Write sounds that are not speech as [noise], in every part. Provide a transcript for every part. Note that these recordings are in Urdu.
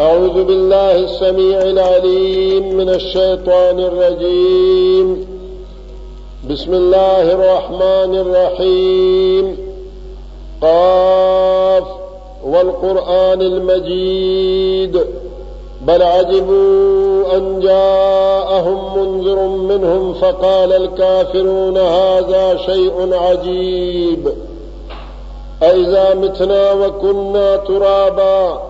أعوذ بالله السميع العليم من الشيطان الرجيم. بسم الله الرحمن الرحيم. قاف والقرآن المجيد. بل عجبوا أن جاءهم منذر منهم فقال الكافرون هذا شيء عجيب. أئذا متنا وكنا ترابا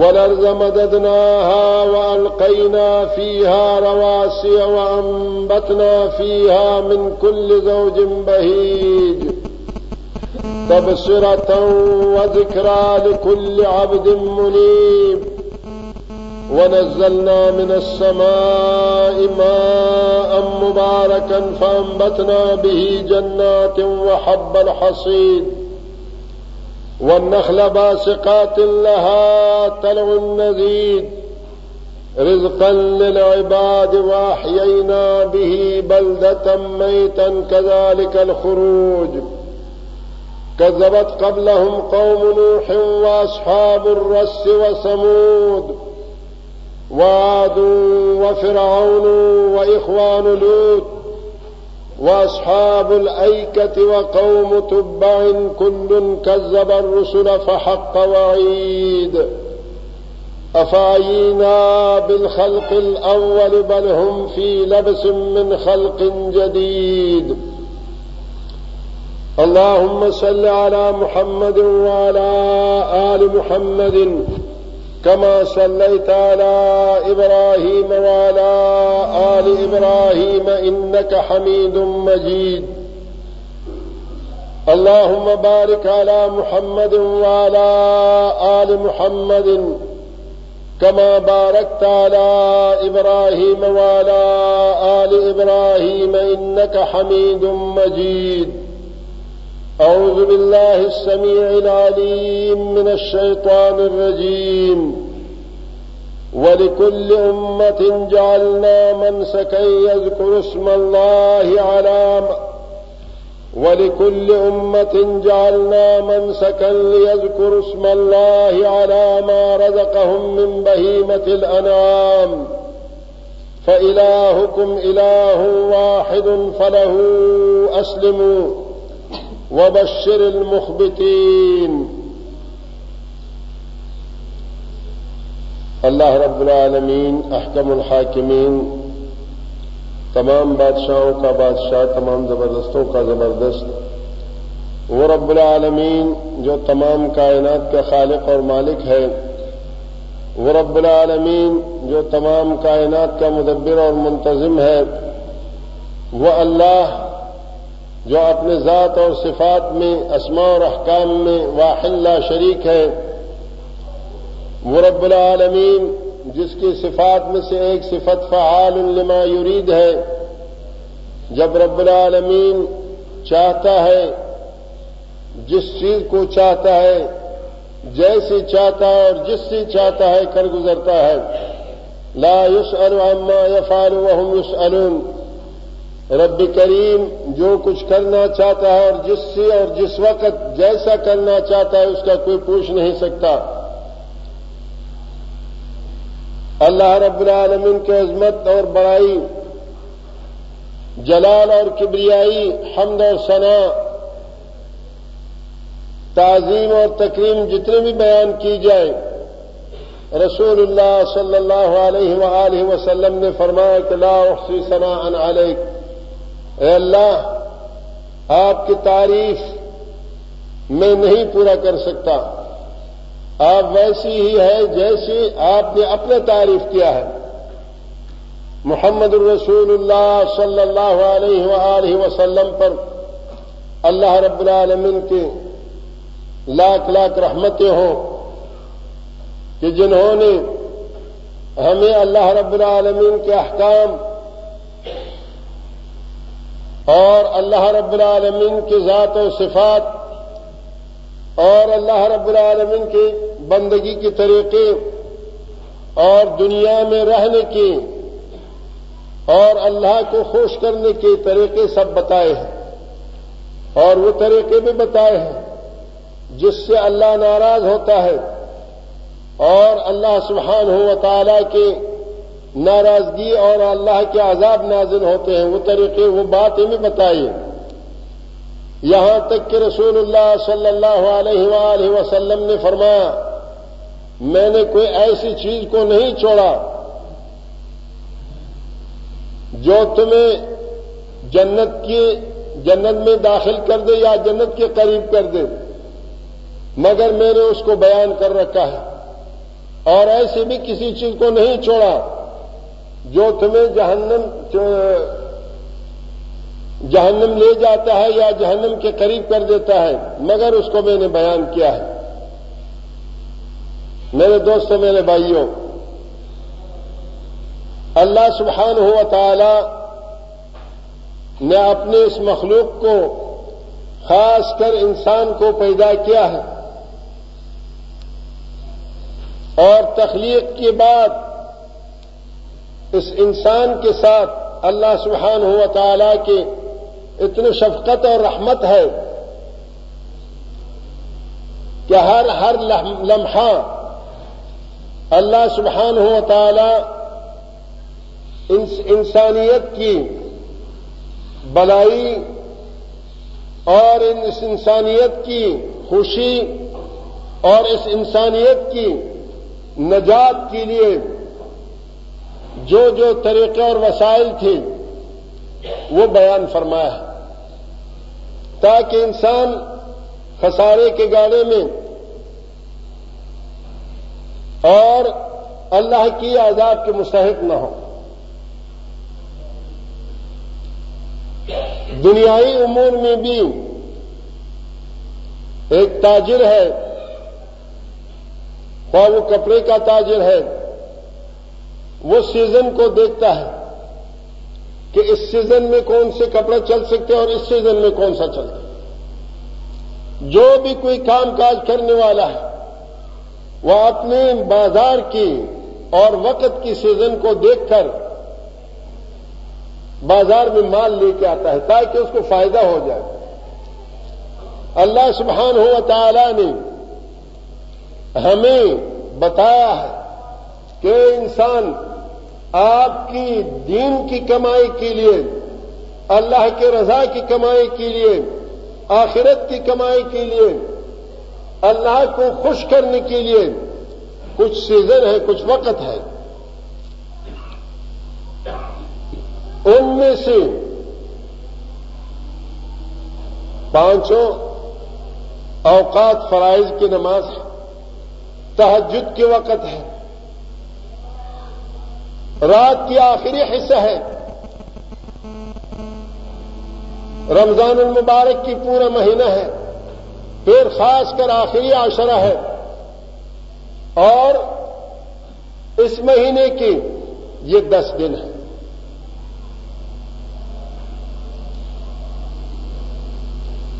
والأرض مددناها وألقينا فيها رواسي وأنبتنا فيها من كل زوج بهيج. تبصرة وذكرى لكل عبد منيب. ونزلنا من السماء ماء مباركا فأنبتنا به جنات وحب الحصيد. والنخل باسقات لها تلع النذيد رزقا للعباد وأحيينا به بلدة ميتا كذلك الخروج. كذبت قبلهم قوم نوح وأصحاب الرس وثمود وعاد وفرعون وإخوان لوط وأصحاب الأيكة وقوم تبع كل كذب الرسل فحق وعيد. أفعينا بالخلق الأول بل هم في لبس من خلق جديد. اللهم صل على محمد وعلى آل محمد كما صليت على إبراهيم وعلى آل إبراهيم إنك حميد مجيد. اللهم بارك على محمد وعلى آل محمد كما باركت على إبراهيم وعلى آل إبراهيم إنك حميد مجيد. أعوذ بالله السميع العليم من الشيطان الرجيم. ولكل أمة جعلنا منسكا يذكر اسم الله على ولكل أمة جعلنا منسكا ليذكروا اسم الله على ما رزقهم من بهيمة الأنعام. فإلهكم إله واحد فله أسلموا. وبشر المخبتين. اللہ رب العالمین، احکم الحاکمین، تمام بادشاہوں کا بادشاہ، تمام زبردستوں کا زبردست، وہ رب العالمین جو تمام کائنات کا خالق اور مالک ہے وہ رب العالمین جو تمام کائنات کا مدبر اور منتظم ہے، وہ اللہ جو اپنے ذات اور صفات میں، اسماء اور احکام میں واحد لا شریک ہے۔ وہ رب العالمین، جس کی صفات میں سے ایک صفت فعال لما یرید ہے۔ جب رب العالمین چاہتا ہے، جس چیز کو چاہتا ہے، جیسی چاہتا ہے اور جس سے چاہتا ہے کر گزرتا ہے۔ لا یس عما یفعل وهم یسألون۔ رب کریم جو کچھ کرنا چاہتا ہے اور جس سے اور جس وقت جیسا کرنا چاہتا ہے اس کا کوئی پوچھ نہیں سکتا۔ اللہ رب العالمین کے عظمت اور بڑائی، جلال اور کبریائی، حمد اور ثنا، تعظیم اور تکریم جتنے بھی بیان کی جائے رسول اللہ صلی اللہ علیہ وآلہ وسلم نے فرمایا کہ لا احسی ثنا ان علیک۔ اے اللہ، آپ کی تعریف میں نہیں پورا کر سکتا۔ آپ ویسی ہی ہے جیسی آپ نے اپنے تعریف کیا ہے۔ محمد الرسول اللہ صلی اللہ علیہ وآلہ وسلم پر اللہ رب العالمین کی لاکھ لاکھ رحمتیں ہوں کہ جنہوں نے ہمیں اللہ رب العالمین کے احکام اور اللہ رب العالمین کی ذات و صفات اور اللہ رب العالمین کی بندگی کے طریقے اور دنیا میں رہنے کی اور اللہ کو خوش کرنے کے طریقے سب بتائے ہیں اور وہ طریقے بھی بتائے ہیں جس سے اللہ ناراض ہوتا ہے اور اللہ سبحان ہو تعالی کی ناراضگی اور اللہ کے عذاب نازل ہوتے ہیں، وہ طریقے، وہ باتیں بھی بتائی یہاں تک کہ رسول اللہ صلی اللہ علیہ وآلہ وسلم نے فرمایا، میں نے کوئی ایسی چیز کو نہیں چھوڑا جو تمہیں جنت کی جنت میں داخل کر دے یا جنت کے قریب کر دے، مگر میں نے اس کو بیان کر رکھا ہے۔ اور ایسے بھی کسی چیز کو نہیں چھوڑا۔ جو تمہیں جہنم جہنم لے جاتا ہے یا جہنم کے قریب کر دیتا ہے، مگر اس کو میں نے بیان کیا ہے۔ میرے دوستوں میرے بھائیوں، اللہ سبحان ہوا تعالی نے اپنے اس مخلوق کو خاص کر انسان کو پیدا کیا ہے۔ اور تخلیق کے بعد اس انسان کے ساتھ اللہ سبحان ہوا تعالی کے اتنی شفقت اور رحمت ہے کہ ہر ہر لمحہ اللہ سبحان ہوا تعالی انسانیت کی بلائی اور اس انسانیت کی خوشی اور اس انسانیت کی نجات کے لیے جو جو طریقے اور وسائل تھے، وہ بیان فرمایا ہے۔ تاکہ انسان خسارے کے گاڑے میں اور اللہ کی عذاب کے مستحق نہ ہو۔ دنیائی امور میں بھی ایک تاجر ہے اور وہ کپڑے کا تاجر ہے۔ وہ سیزن کو دیکھتا ہے کہ اس سیزن میں کون سے کپڑے چل سکتے اور اس سیزن میں کون سا چلتا جو بھی کوئی کام کاج کرنے والا ہے، وہ اپنے بازار کی اور وقت کی سیزن کو دیکھ کر بازار میں مال لے کے آتا ہے تاکہ اس کو فائدہ ہو جائے۔ اللہ سبحان ہو تعالی نے ہمیں بتایا ہے کہ انسان آپ کی دین کی کمائی کے لیے، اللہ کے رضا کی کمائی کے لیے، آخرت کی کمائی کے لیے، اللہ کو خوش کرنے کے لیے کچھ سیزن ہے، کچھ وقت ہے۔ ان میں سے پانچوں اوقات فرائض کی نماز تحجد کے وقت ہے۔ رات کی آخری حصہ ہے۔ رمضان المبارک کی پورا مہینہ ہے۔ پھر خاص کر آخری عشرہ ہے۔ اور اس مہینے کی یہ دس دن ہے۔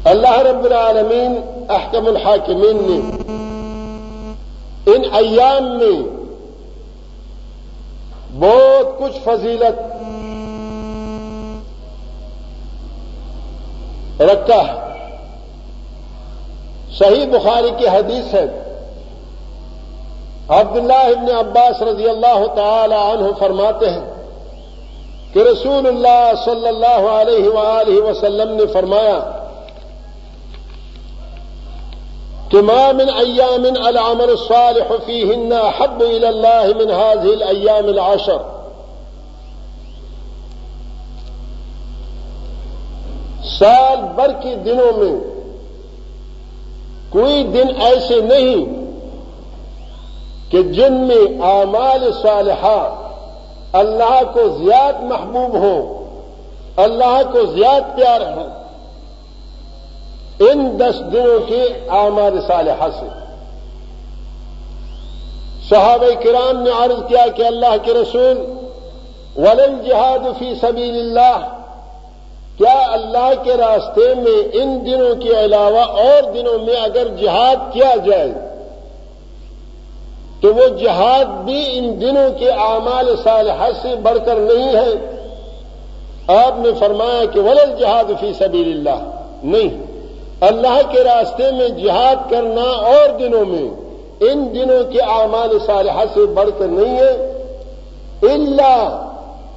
اللہ رب العالمین احکم الحاکمین نے ان ایام میں بہت کچھ فضیلت رکھا ہے۔ صحیح بخاری کی حدیث ہے۔ عبداللہ ابن عباس رضی اللہ تعالی عنہ فرماتے ہیں کہ رسول اللہ صلی اللہ علیہ وآلہ وسلم نے فرمایا کہ ما من ایام العمل الصالح فيهن احب الى الله من هذه الايام العشر. سال بھر کے دنوں میں کوئی دن ایسے نہیں کہ جن میں اعمال صالحہ اللہ کو زیاد محبوب ہو اللہ کو زیاد پیار ہو ان دس دنوں کے آمار صالحہ سے۔ صحابہ کرام نے عرض کیا کہ اللہ کے رسول ولل جہاد فی سبیل اللہ کیا اللہ کے راستے میں ان دنوں کے علاوہ اور دنوں میں اگر جہاد کیا جائے، تو وہ جہاد بھی ان دنوں کے اعمال صالحہ سے بڑھ کر نہیں ہے۔ آپ نے فرمایا کہ ولل جہاد فی سبیل اللہ نہیں۔ اللہ کے راستے میں جہاد کرنا اور دنوں میں ان دنوں کے اعمال صالحہ سے بڑھ کر نہیں ہے۔ اللہ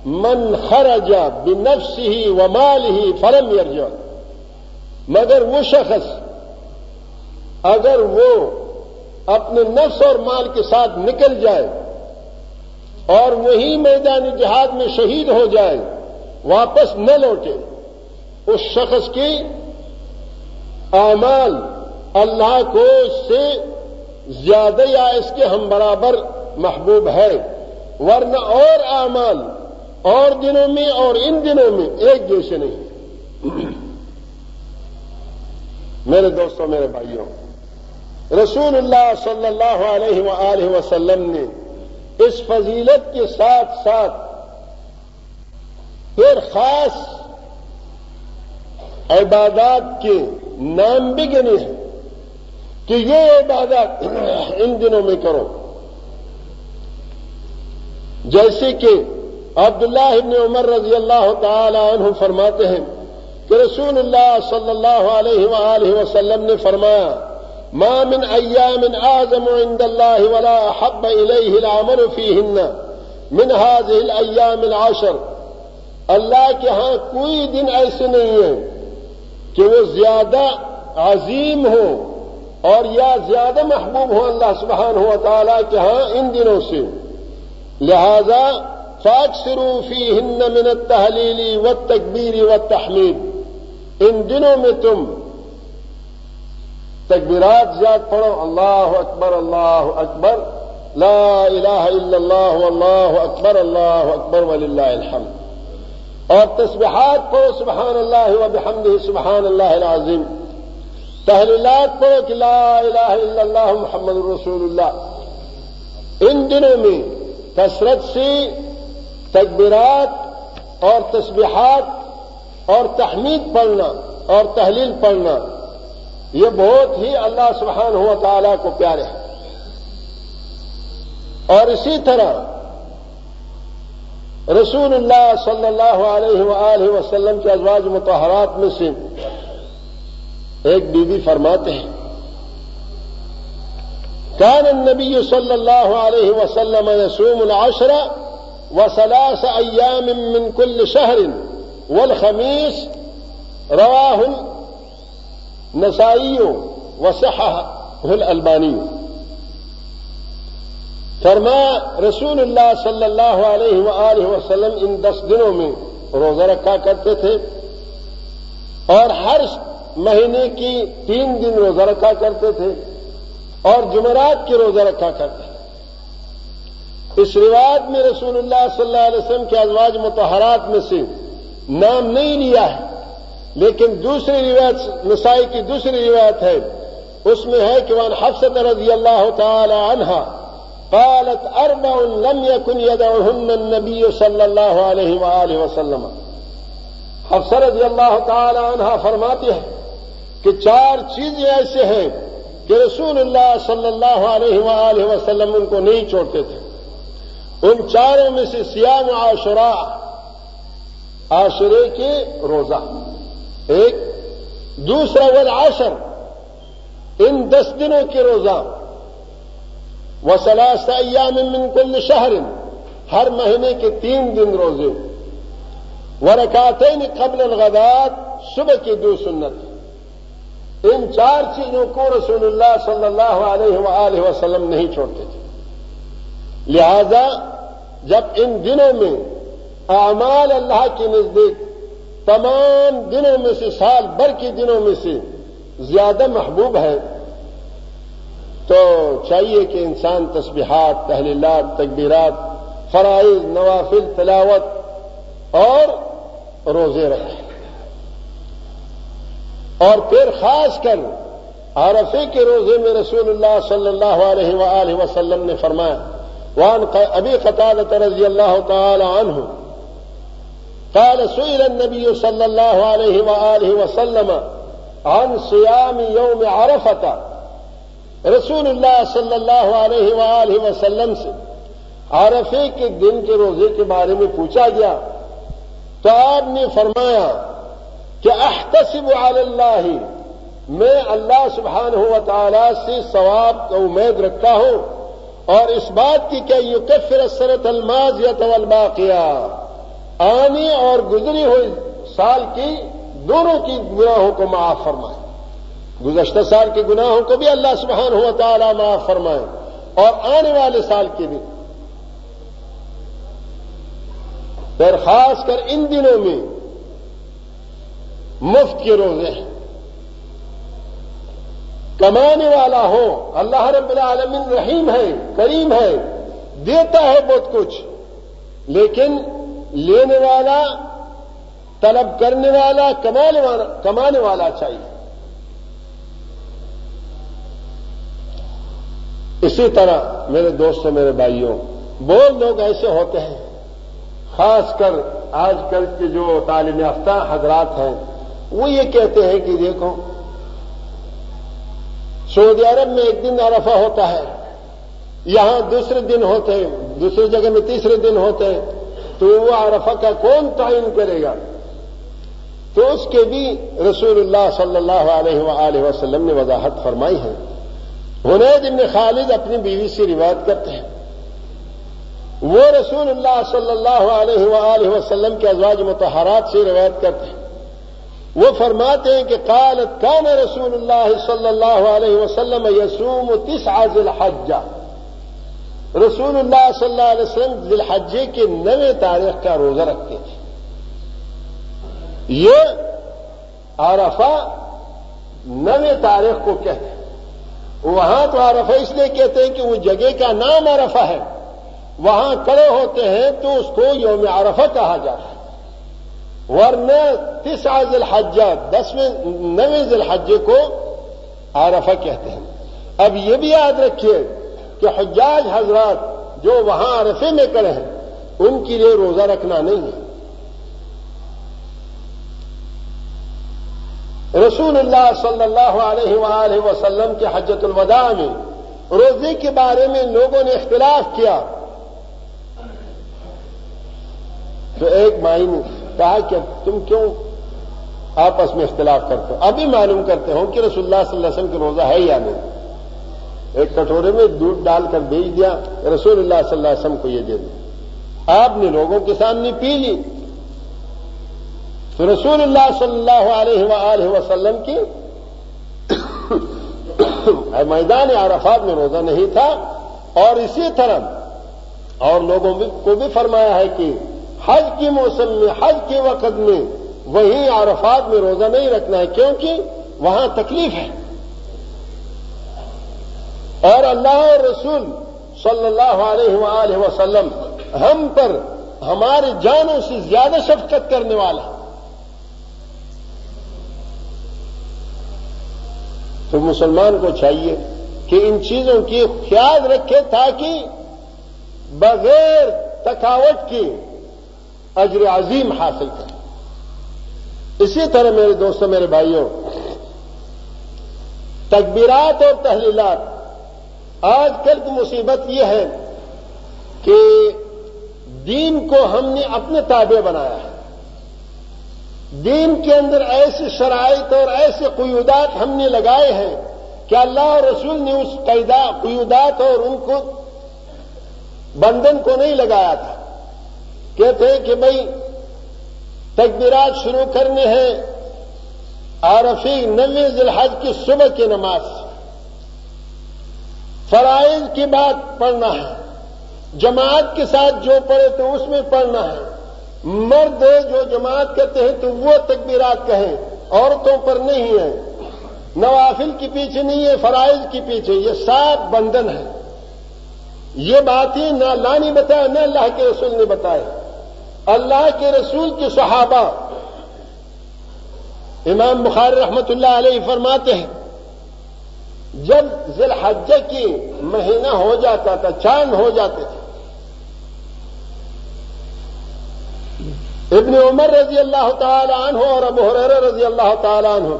من خرج بنفس ہی و مال ہی فلم یرجا مگر وہ شخص اگر وہ اپنے نفس اور مال کے ساتھ نکل جائے اور وہی میدانی جہاد میں شہید ہو جائے، واپس نہ لوٹے، اس شخص کی اعمال اللہ کو اس سے زیادہ یا اس کے ہم برابر محبوب ہے، ورنہ اور اعمال اور دنوں میں اور ان دنوں میں ایک جیسے نہیں [clears throat] میرے دوستوں، میرے بھائیوں، رسول اللہ صلی اللہ علیہ وآلہ وسلم نے اس فضیلت کے ساتھ ساتھ پھر خاص عبادات کے نام بھی گنے ہیں کہ یہ عبادت [clears throat] ان دنوں میں کرو۔ جیسے کہ عبداللہ ابن عمر رضی اللہ تعالی عنہ فرماتے ہیں کہ رسول اللہ صلی اللہ علیہ وآلہ وسلم نے فرمایا، ما من ایام اعظم عند الله ولا احب الیہ العمل فیہن من هذه الايام العشر۔ اللہ کے ہاں کوئی دن ایسے نہیں ہے کہ وہ زیادہ عظیم ہو اور یا زیادہ محبوب ہو اللہ سبحانہ و تعالیٰ کے ہاں ان دنوں سے۔ لہذا فاکسرو فی ہند من تحلیلی و تکبیری و تحمید ان دنوں میں تم تکبیرات زیاد پڑھو۔ اللہ اکبر اللہ اکبر۔ لا الہ الا اللہ اللہ اکبر اللہ اکبر، وللہ الحمد۔ اور تسبحات پڑھو سبحان اللہ و بحمدہ سبحان اللہ العظیم۔ تحلیلات پڑھو کہ لا الہ الا اللہ محمد رسول اللہ۔ ان دنوں میں کثرت سے تکبیرات اور تسبیحات اور تحمید پڑھنا اور تحلیل پڑھنا، یہ بہت ہی اللہ سبحان ہوا تعالی کو پیارے ہیں۔ اور اسی طرح رسول اللہ صلی اللہ علیہ وآلہ وسلم کے ازواج متحرات میں سے ایک بیوی فرماتے ہیں۔ کان النبی صلی اللہ علیہ وسلم يصوم العشرہ وثلاث أيام من كل شهر والخميس رواه النسائي وصححه الألباني۔ فرما، رسول اللہ صلی اللہ علیہ وآلہ وسلم ان دس دنوں میں روزہ رکھا کرتے تھے اور ہر مہینے کی تین دن روزہ رکھا کرتے تھے اور جمعرات کے روزہ رکھا کرتے تھے۔ اس روایت میں رسول اللہ صلی اللہ علیہ وسلم کے ازواج متحرات میں سے نام نہیں لیا ہے، لیکن دوسری روایت، نسائی کی دوسری روایت ہے، اس میں ہے کہ وان حفصت رضی اللہ تعالی عنہا قالت اربع لم يكن يدعوهن النبي صلی اللہ علیہ وآلہ وسلم. حفص رضی اللہ تعالی عنہا فرماتی ہے کہ چار چیزیں ایسے ہیں کہ رسول اللہ صلی اللہ علیہ وآلہ وسلم ان کو نہیں چھوڑتے تھے۔ ان چاروں میں سے سیام عاشورا عاشرے کے روزہ۔ ایک، دوسرا ول ان دس دنوں کے روزہ۔ و ایام من کل شہر، ہر مہینے کے تین دن روزے۔ و رکاتین قبل الغدات، صبح کی دو سنت۔ ان چار چیزوں کو رسول اللہ صلی اللہ علیہ وآلہ وسلم نہیں چھوڑتے تھے۔ لہذا، جب ان دنوں میں اعمال اللہ کے نزدیک تمام دنوں میں سے، سال بھر کے دنوں میں سے زیادہ محبوب ہے تو چاہیے کہ انسان تسبیحات، تحلیلات، تکبیرات، فرائض، نوافل، تلاوت اور روزے رکھے اور پھر خاص کر عرفے کے روزے میں رسول اللہ صلی اللہ علیہ وآلہ وسلم نے فرمایا وان ابھی قطعت رضی اللہ تعالی عنہ، قال سئل النبي صلى الله عليه وآله وسلم عن صيام يوم عرفة رسول اللہ صلی اللہ علیہ وآلہ وسلم سے عرفے کے دن کے روزے کے بارے میں پوچھا گیا تو آپ نے فرمایا کہ احتسب علی اللہ، میں اللہ سبحانہ و تعالی سے ثواب کا امید رکھتا ہوں اور اس بات کی کہ یو کفر سرت الماز یا طلبا کیا آنے اور گزری ہوئی سال کی دونوں کی گناہوں کو معاف فرمائے۔ گزشتہ سال کے گناہوں کو بھی اللہ سبحانہ ہوا تعالیٰ معاف فرمائے اور آنے والے سال کے بھی۔ پھر خاص کر ان دنوں میں مفت کے روزے ہیں۔ کمانے والا ہو، اللہ رب العالمین رحیم ہے، کریم ہے، دیتا ہے بہت کچھ، لیکن لینے والا، طلب کرنے والا، کمانے والا کمانے والا چاہیے۔ اسی طرح میرے دوستوں میرے بھائیوں، بہت لوگ ایسے ہوتے ہیں، خاص کر آج کل کے جو تعلیم یافتہ حضرات ہیں، وہ یہ کہتے ہیں کہ دیکھو، سعودی عرب میں ایک دن عرفہ ہوتا ہے، یہاں دوسرے دن ہوتے ہیں، دوسری جگہ میں تیسرے دن ہوتے ہیں، تو وہ عرفہ کا کون تعین کرے گا؟ تو اس کے بھی رسول اللہ صلی اللہ علیہ وآلہ وسلم نے وضاحت فرمائی ہے۔ حنید ابن خالد اپنی بیوی سے روایت کرتے ہیں۔ وہ رسول اللہ صلی اللہ علیہ وآلہ وسلم کے ازواج متحرات سے روایت کرتے ہیں۔ وہ فرماتے ہیں کہ قالت کان رسول اللہ صلی اللہ علیہ وسلم یسوم تس الحجہ رسول اللہ صلی اللہ علیہ وسلم ذی الحجے کے نویں تاریخ کا روزہ رکھتے تھے۔ یہ عرفہ نویں تاریخ کو کہتے ہیں۔ وہاں تو عرفہ اس لیے کہتے ہیں کہ وہ جگہ کا نام عرفہ ہے۔ وہاں کڑے ہوتے ہیں تو اس کو یوم عرفہ کہا جاتا ہے۔ ورنہ تیس ذی الحجہ دسویں، نویں ذی الحجے کو عرفہ کہتے ہیں۔ اب یہ بھی یاد رکھیے کہ حجاج حضرات جو وہاں عرفے میں کڑے ہیں، ان کے لیے روزہ رکھنا نہیں ہے۔ رسول اللہ صلی اللہ علیہ وآلہ وسلم کے حجت الوداع میں روزے کے بارے میں لوگوں نے اختلاف کیا۔ تو ایک مائی نے کہا کہ تم کیوں آپس میں اختلاف کرتے ہو؟ ابھی معلوم کرتے ہو کہ رسول اللہ صلی اللہ علیہ وسلم کی روزہ ہے یا نہیں۔ ایک کٹورے میں دودھ ڈال کر بھیج دیا، رسول اللہ صلی اللہ علیہ وسلم کو یہ دے دیا۔ آپ نے لوگوں کے سامنے پی لی۔ تو رسول اللہ صلی اللہ علیہ وآلہ وسلم کی [coughs] میدان عرفات میں روزہ نہیں تھا اور اسی طرح اور لوگوں کو بھی فرمایا ہے کہ حج کے موسم میں، حج کے وقت میں وہیں عرفات میں روزہ نہیں رکھنا ہے، کیونکہ وہاں تکلیف ہے۔ اور اللہ اور رسول صلی اللہ علیہ وآلہ وسلم ہم پر ہمارے جانوں سے زیادہ شفقت کرنے والا تو مسلمان کو چاہیے کہ ان چیزوں کی خیال رکھے تاکہ بغیر تھکاوٹ کی اجر عظیم حاصل کریں اسی طرح میرے دوستوں، میرے بھائیوں، تکبیرات اور تحلیلات، آج کل کی مصیبت یہ ہے کہ دین کو ہم نے اپنے تابع بنایا ہے۔ دین کے اندر ایسے شرائط اور ایسے قیودات ہم نے لگائے ہیں کہ اللہ اور رسول نے اس قیودات اور ان کو بندھن کو نہیں لگایا تھا۔ کہتے ہیں کہ بھائی تکبیرات شروع کرنے ہیں عرفی نوی ذلحج کی صبح کی نماز فرائض کی بات پڑھنا ہے۔ جماعت کے ساتھ جو پڑھے تو اس میں پڑھنا ہے۔ مرد جو جماعت کہتے ہیں تو وہ تکبیرات کہیں، عورتوں پر نہیں ہے نوافل کے پیچھے نہیں ہے فرائض کے پیچھے یہ سات بندن ہے یہ باتیں نہ اللہ نے بتایا نہ اللہ کے رسول نے بتایا اللہ کے رسول کے صحابہ۔ امام بخار رحمت اللہ علیہ فرماتے ہیں، جب ذیل حجے کی مہینہ ہو جاتا تھا، چاند ہو جاتے تھے ابن عمر رضی اللہ تعالی عنہ اور ابو حریر رضی اللہ تعالی عنہ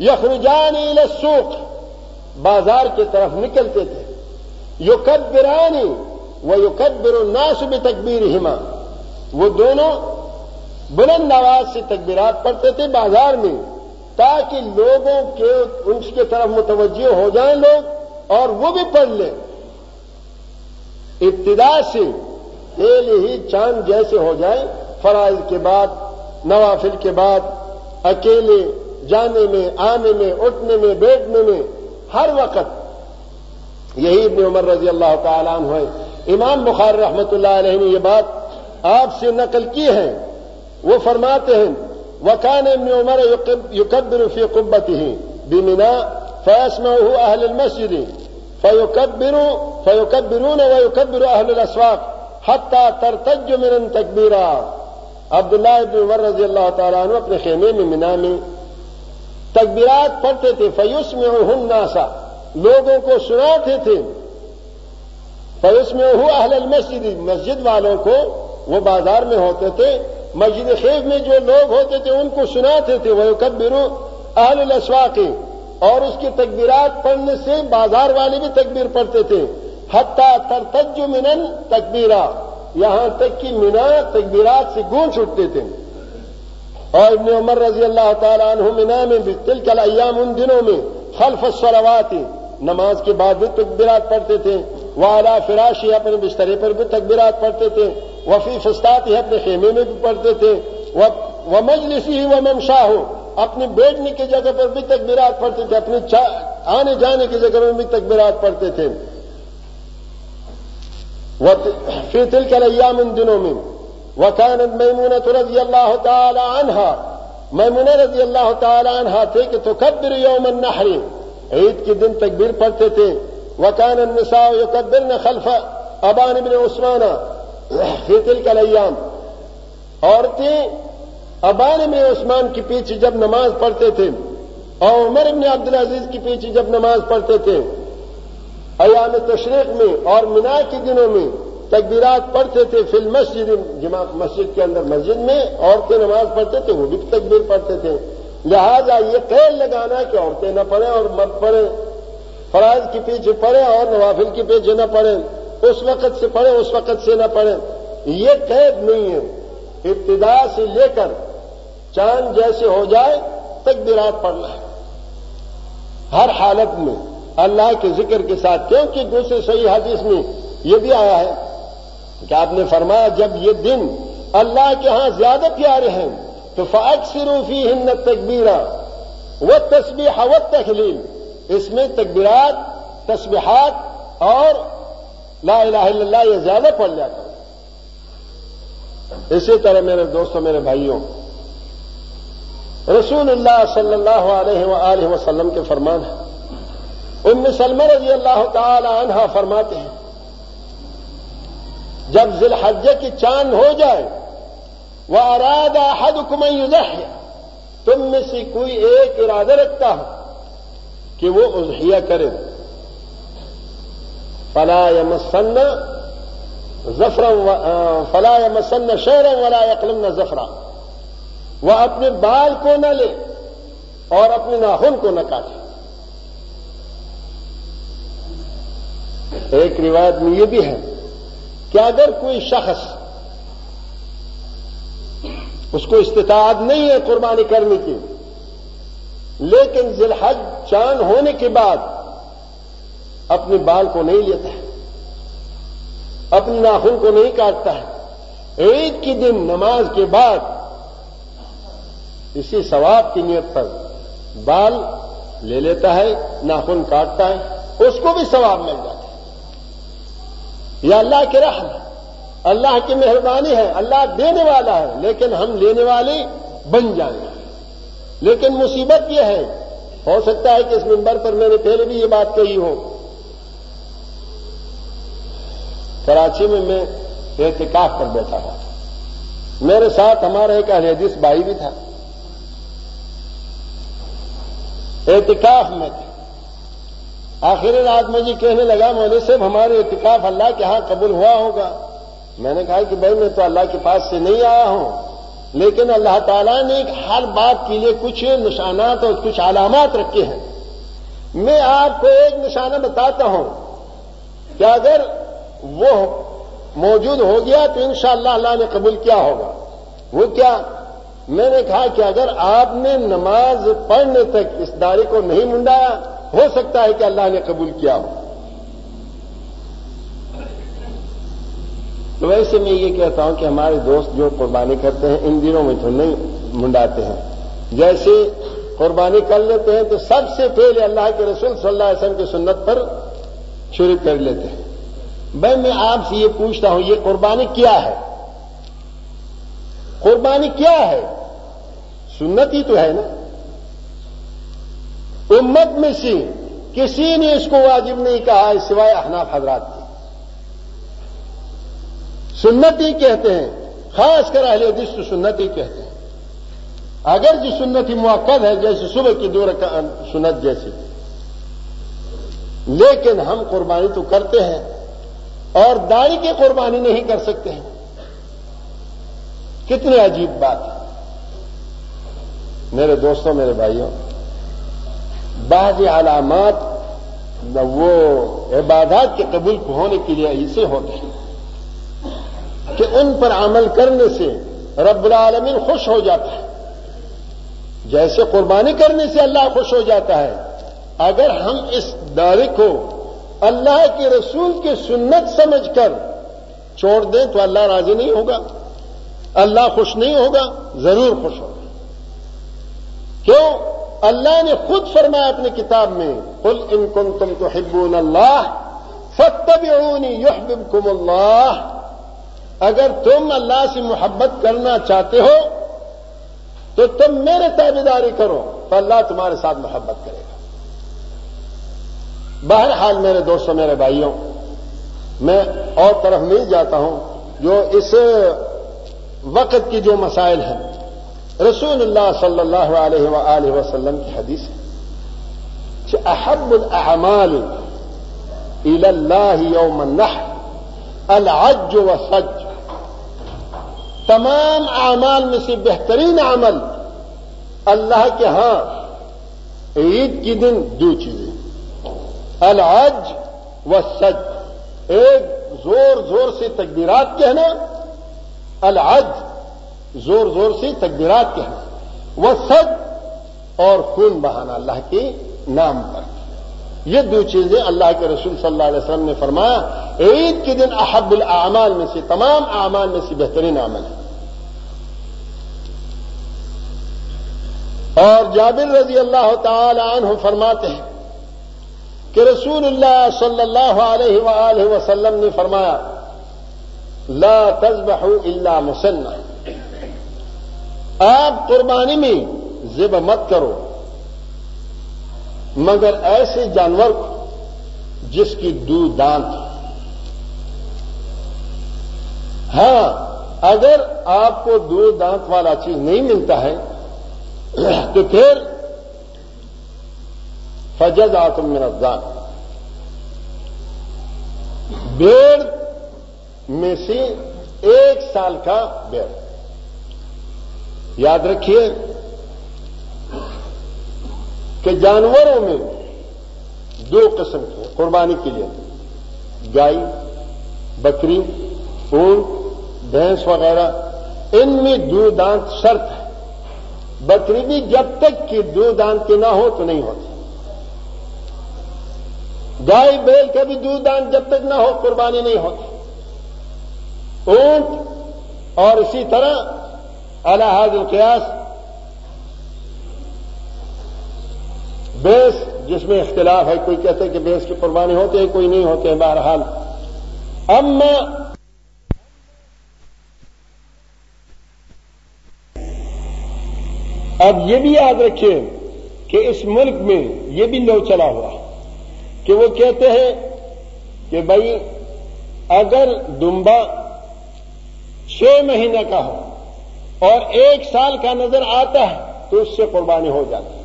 یخرجان الى السوق، بازار کی طرف نکلتے تھے۔ یکبرانی و یکبر الناس بتکبیرہما۔ وہ دونوں بلند آواز سے تکبیرات پڑھتے تھے بازار میں، تاکہ لوگوں کے ان کی طرف متوجہ ہو جائیں لوگ اور وہ بھی پڑھ لیں۔ ابتدا سے تیل ہی چاند جیسے ہو جائے فرائض کے بعد، نوافل کے بعد، اکیلے جانے میں، آنے میں، اٹھنے میں، بیٹھنے میں، ہر وقت۔ یہی ابن عمر رضی اللہ تعالیٰ عنہ ہے امام بخار رحمت اللہ علیہ نے یہ بات آپ سے نقل کی ہے۔ وہ فرماتے ہیں، وكان ابن عمر يكبر في قبته بمناء فيسمعه أهل المسجد فيكبر فيكبرون ويكبر أهل الأسواق حتى ترتج من التكبيرا عبداللہ ابن عمر رضی اللہ تعالیٰ عنہ اپنے خیمے میں منا میں تکبیرات پڑھتے تھے فیوس میں ہوں ناسا لوگوں کو سناتے تھے۔ فیوس میں اہل المسجد۔ مسجد والوں کو وہ بازار میں ہوتے تھے۔ مسجد خیز میں جو لوگ ہوتے تھے، ان کو سناتے تھے۔ وہ کبرو اہل الاسواقی اور اس کی تکبیرات پڑھنے سے بازار والے بھی تکبیر پڑھتے تھے۔ حتیٰ ترتج منن تکبیرا یہاں تک کہ مینا تکبیرات سے گونج اٹھتے تھے۔ اور ابن عمر رضی اللہ تعالیٰ عنہ مینا میں بھی تل کل ایام ان دنوں میں خلف الصلوات، نماز کے بعد بھی تکبیرات پڑھتے تھے۔ وہ اعلیٰ فراشی اپنے بسترے پر بھی تکبیرات پڑھتے تھے۔ وفی فستات ہی اپنے خیمے میں بھی پڑھتے تھے۔ وہ مجلسی ہی وہ ممشا ہو اپنی بیٹھنے کی جگہ پر بھی تکبیرات پڑھتے تھے۔ اپنی آنے جانے کی جگہ میں بھی تکبیرات پڑھتے تھے۔ فی تل کے ایام ان دنوں میں وکانت میمون رضی اللہ تعالی عنہا میمون رضی اللہ تعالی عنہا تھے کہ تو یوم النحر. عید کے دن تکبیر پڑھتے تھے. وکان النساء یکبرن خلف ابان ابن عثمانہ فی تل کا ایام عورتیں ابان میں عثمان کے پیچھے جب نماز پڑھتے تھے اور عمر ابن عبد العزیز کے پیچھے جب نماز پڑھتے تھے. ایام تشریق میں اور مینا کے دنوں میں تکبیرات پڑھتے تھے فل مسجد مسجد کے اندر مسجد میں عورتیں نماز پڑھتے تھے، وہ بھی تکبیر پڑھتے تھے۔ لہذا یہ قید لگانا کہ عورتیں نہ پڑھیں اور مت پڑھیں، فرائض کے پیچھے پڑھیں اور نوافل کے پیچھے نہ پڑھیں۔ اس وقت سے پڑھیں، اس وقت سے نہ پڑھیں۔ یہ قید نہیں ہے۔ ابتدا سے لے کر چاند جیسے ہو جائے، تکبیرات پڑھنا ہے۔ ہر حالت میں اللہ کے ذکر کے ساتھ، کیونکہ دوسرے صحیح حدیث میں یہ بھی آیا ہے کہ آپ نے فرمایا، جب یہ دن اللہ کے ہاں زیادہ پیارے ہیں، تو فاق سروفی ہند تکبیرہ وہ تصبیح و تخلیل اس میں تکبیرات، تسبیحات اور لا الہ الا اللہ یہ زیادہ پڑھ جاتا اسی طرح میرے دوستوں میرے بھائیوں، رسول اللہ صلی اللہ علیہ وآلہ وسلم کے فرمان ہے ام سلم رضی اللہ تعالی عنہ فرماتے ہیں، جب ذی الحجہ کی چاند ہو جائے وہ ارادہ حد کمئی تم میں سے کوئی ایک ارادہ رکھتا ہو کہ وہ اضحیہ کرے۔ فلا یمسن زفرم فلا یمسن شہرم ولا یقلم نہ زفرا۔ وہ اپنے بال کو نہ لے اور اپنے ناخن کو نہ کاٹے۔ ایک روایت میں یہ بھی ہے کہ اگر کوئی شخص اس کو استطاعت نہیں ہے قربانی کرنے کی، لیکن ذلحج چاند ہونے کے بعد اپنے بال کو نہیں لیتا ہے اپنے ناخن کو نہیں کاٹتا ہے، ایک کے دن نماز کے بعد اسی ثواب کی نیت پر بال لے لیتا ہے، ناخن کاٹتا ہے، اس کو بھی ثواب مل جاتا ہے۔ یہ اللہ کے رحم ہے۔ اللہ کی مہربانی ہے، اللہ دینے والا ہے، لیکن ہم لینے والے بن جائیں۔ گے لیکن مصیبت یہ ہے، ہو سکتا ہے کہ اس ممبر پر میں نے پہلے بھی یہ بات کہی ہو۔ کراچی میں میں احتکاف پر بیٹھا ہوا تھا۔ میرے ساتھ ہمارا ایک حدیث بھائی بھی تھا۔ احتکاف میں تھے۔ آخر رات میں جی کہنے لگا مولے صاحب ہمارے اتکاف اللہ کے ہاں قبول ہوا ہوگا۔ میں نے کہا کہ بھائی میں تو اللہ کے پاس سے نہیں آیا ہوں۔ لیکن اللہ تعالیٰ نے ہر بات کے لیے کچھ نشانات اور کچھ علامات رکھے ہیں۔ میں آپ کو ایک نشانہ بتاتا ہوں کہ اگر وہ موجود ہو گیا تو انشاءاللہ اللہ نے قبول کیا ہوگا۔ وہ کیا؟ میں نے کہا کہ اگر آپ نے نماز پڑھنے تک اس داری کو نہیں منڈایا ہو سکتا ہے کہ اللہ نے قبول کیا ہو۔ تو ویسے میں یہ کہتا ہوں کہ ہمارے دوست جو قربانی کرتے ہیں، ان دنوں میں تو نہیں منڈاتے ہیں۔ جیسے قربانی کر لیتے ہیں تو سب سے پہلے اللہ کے رسول صلی اللہ علیہ وسلم کی سنت پر شروع کر لیتے ہیں۔ بھائی، میں آپ سے یہ پوچھتا ہوں، یہ قربانی کیا ہے؟ قربانی کیا ہے؟ سنت ہی تو ہے نا۔ امت میں سے کسی نے اس کو واجب نہیں کہا سوائے احناف حضرات کی سنت ہی کہتے ہیں، خاص کر اہل حدیث تو سنت ہی کہتے ہیں۔ اگر جی جو سنت ہی موقع ہے، جیسے صبح کی دور سنت جیسی۔ لیکن ہم قربانی تو کرتے ہیں اور داڑھی کی قربانی نہیں کر سکتے ہیں۔ کتنی عجیب بات ہے۔ میرے دوستوں، میرے بھائیوں بعض علامات وہ عبادات کے قبول ہونے کے لیے ایسے ہوتے ہیں کہ ان پر عمل کرنے سے رب العالمین خوش ہو جاتا ہے۔ جیسے قربانی کرنے سے اللہ خوش ہو جاتا ہے، اگر ہم اس دعوے کو اللہ کے رسول کی سنت سمجھ کر چھوڑ دیں تو اللہ راضی نہیں ہوگا، اللہ خوش نہیں ہوگا، ضرور خوش ہوگا۔ کیوں؟ اللہ نے خود فرمایا اپنی کتاب میں کل ان کن تم تو حبون اللہ فتبعونی یحببکم اللہ۔ اگر تم اللہ سے محبت کرنا چاہتے ہو، تو تم میرے تابیداری کرو تو اللہ تمہارے ساتھ محبت کرے گا۔ بہرحال میرے دوستوں میرے بھائیوں، میں اور طرف مل جاتا ہوں جو اس وقت کی جو مسائل ہیں۔ رسول اللہ صلی اللہ علیہ وآلہ وسلم کی حدیث ہے کہ احب الاعمال الى اللہ یوم النحر، العج و سج۔ تمام اعمال میں سے بہترین عمل اللہ کے ہاں عید کے دن دو چیزیں۔ العج و سج۔ ایک زور زور سے تکبیرات کہنا، العج زور زور سے تکبیرات کہنا وہ سج اور خون بہانا اللہ کے نام پر۔ یہ دو چیزیں اللہ کے رسول صلی اللہ علیہ وسلم نے فرمایا عید کے دن احب الاعمال میں سے تمام اعمال میں سے بہترین عمل ہے۔ اور جابر رضی اللہ تعالی عنہ فرماتے ہیں کہ رسول اللہ صلی اللہ علیہ وآلہ وسلم نے فرمایا، لا تذبحوا الا مسنہ آپ قربانی میں ذب مت کرو۔ مگر ایسے جانور کو جس کی دو دانت ہاں اگر آپ کو دو دانت والا چیز نہیں ملتا ہے، تو پھر فجد آتم میں رفدان بیڑ میں سے ایک سال کا بیڑ۔ یاد رکھیے کہ جانوروں میں دو قسم کے قربانی کے لیے گائے بکری، اونٹ، بھینس وغیرہ، ان میں دو دانت شرط ہے۔ بکری بھی جب تک کہ دو دانت کے نہ ہو تو نہیں ہوتی۔ گائے بیل کا بھی دودھ دان جب تک نہ ہو، قربانی نہیں ہوتی۔ اونٹ اور اسی طرح الحاظ القیاس بیس، جس میں اختلاف ہے، کوئی کہتے کہ بیس کی قربانی ہوتے ہیں کوئی نہیں ہوتے ہیں بہرحال۔ اما اب یہ بھی یاد رکھیں کہ اس ملک میں یہ بھی لو چلا ہوا کہ وہ کہتے ہیں کہ بھائی، اگر دمبا چھ مہینے کا ہو اور ایک سال کا نظر آتا ہے تو اس سے قربانی ہو جاتی ہے۔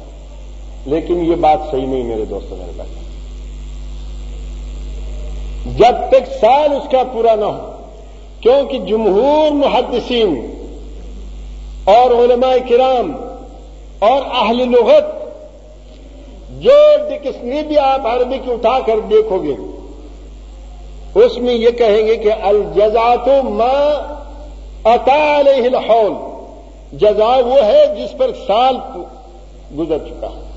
لیکن یہ بات صحیح نہیں میرے دوستوں، میرے بھائی۔ جب تک سال اس کا پورا نہ ہو، کیونکہ جمہور محدثین اور علماء کرام اور اہل لغت جو ڈکشنری بھی آپ عربی کی اٹھا کر دیکھو گے، اس میں یہ کہیں گے کہ الجزات ما اتا علیہ الحول۔ جزا وہ ہے جس پر سال گزر چکا۔ ہے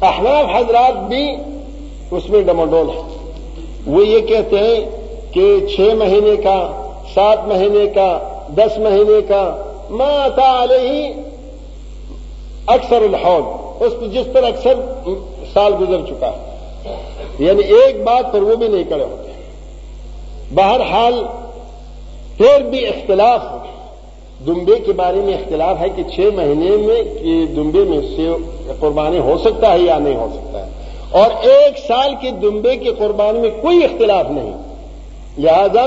احناف حضرات بھی اس میں ڈموڈول ہے وہ یہ کہتے ہیں کہ چھ مہینے کا، سات مہینے کا، دس مہینے کا ما اتا علیہ اکثر الحول۔ اس جس پر اکثر سال گزر چکا۔ ہے یعنی ایک بات پر وہ بھی نہیں کرے ہوتے۔ بہرحال پھر بھی اختلاف دمبے کے بارے میں اختلاف ہے کہ چھ مہینے میں دمبے میں سے قربانی ہو سکتا ہے یا نہیں ہو سکتا ہے۔ اور ایک سال کی دمبے کی قربانی میں کوئی اختلاف نہیں۔ لہذا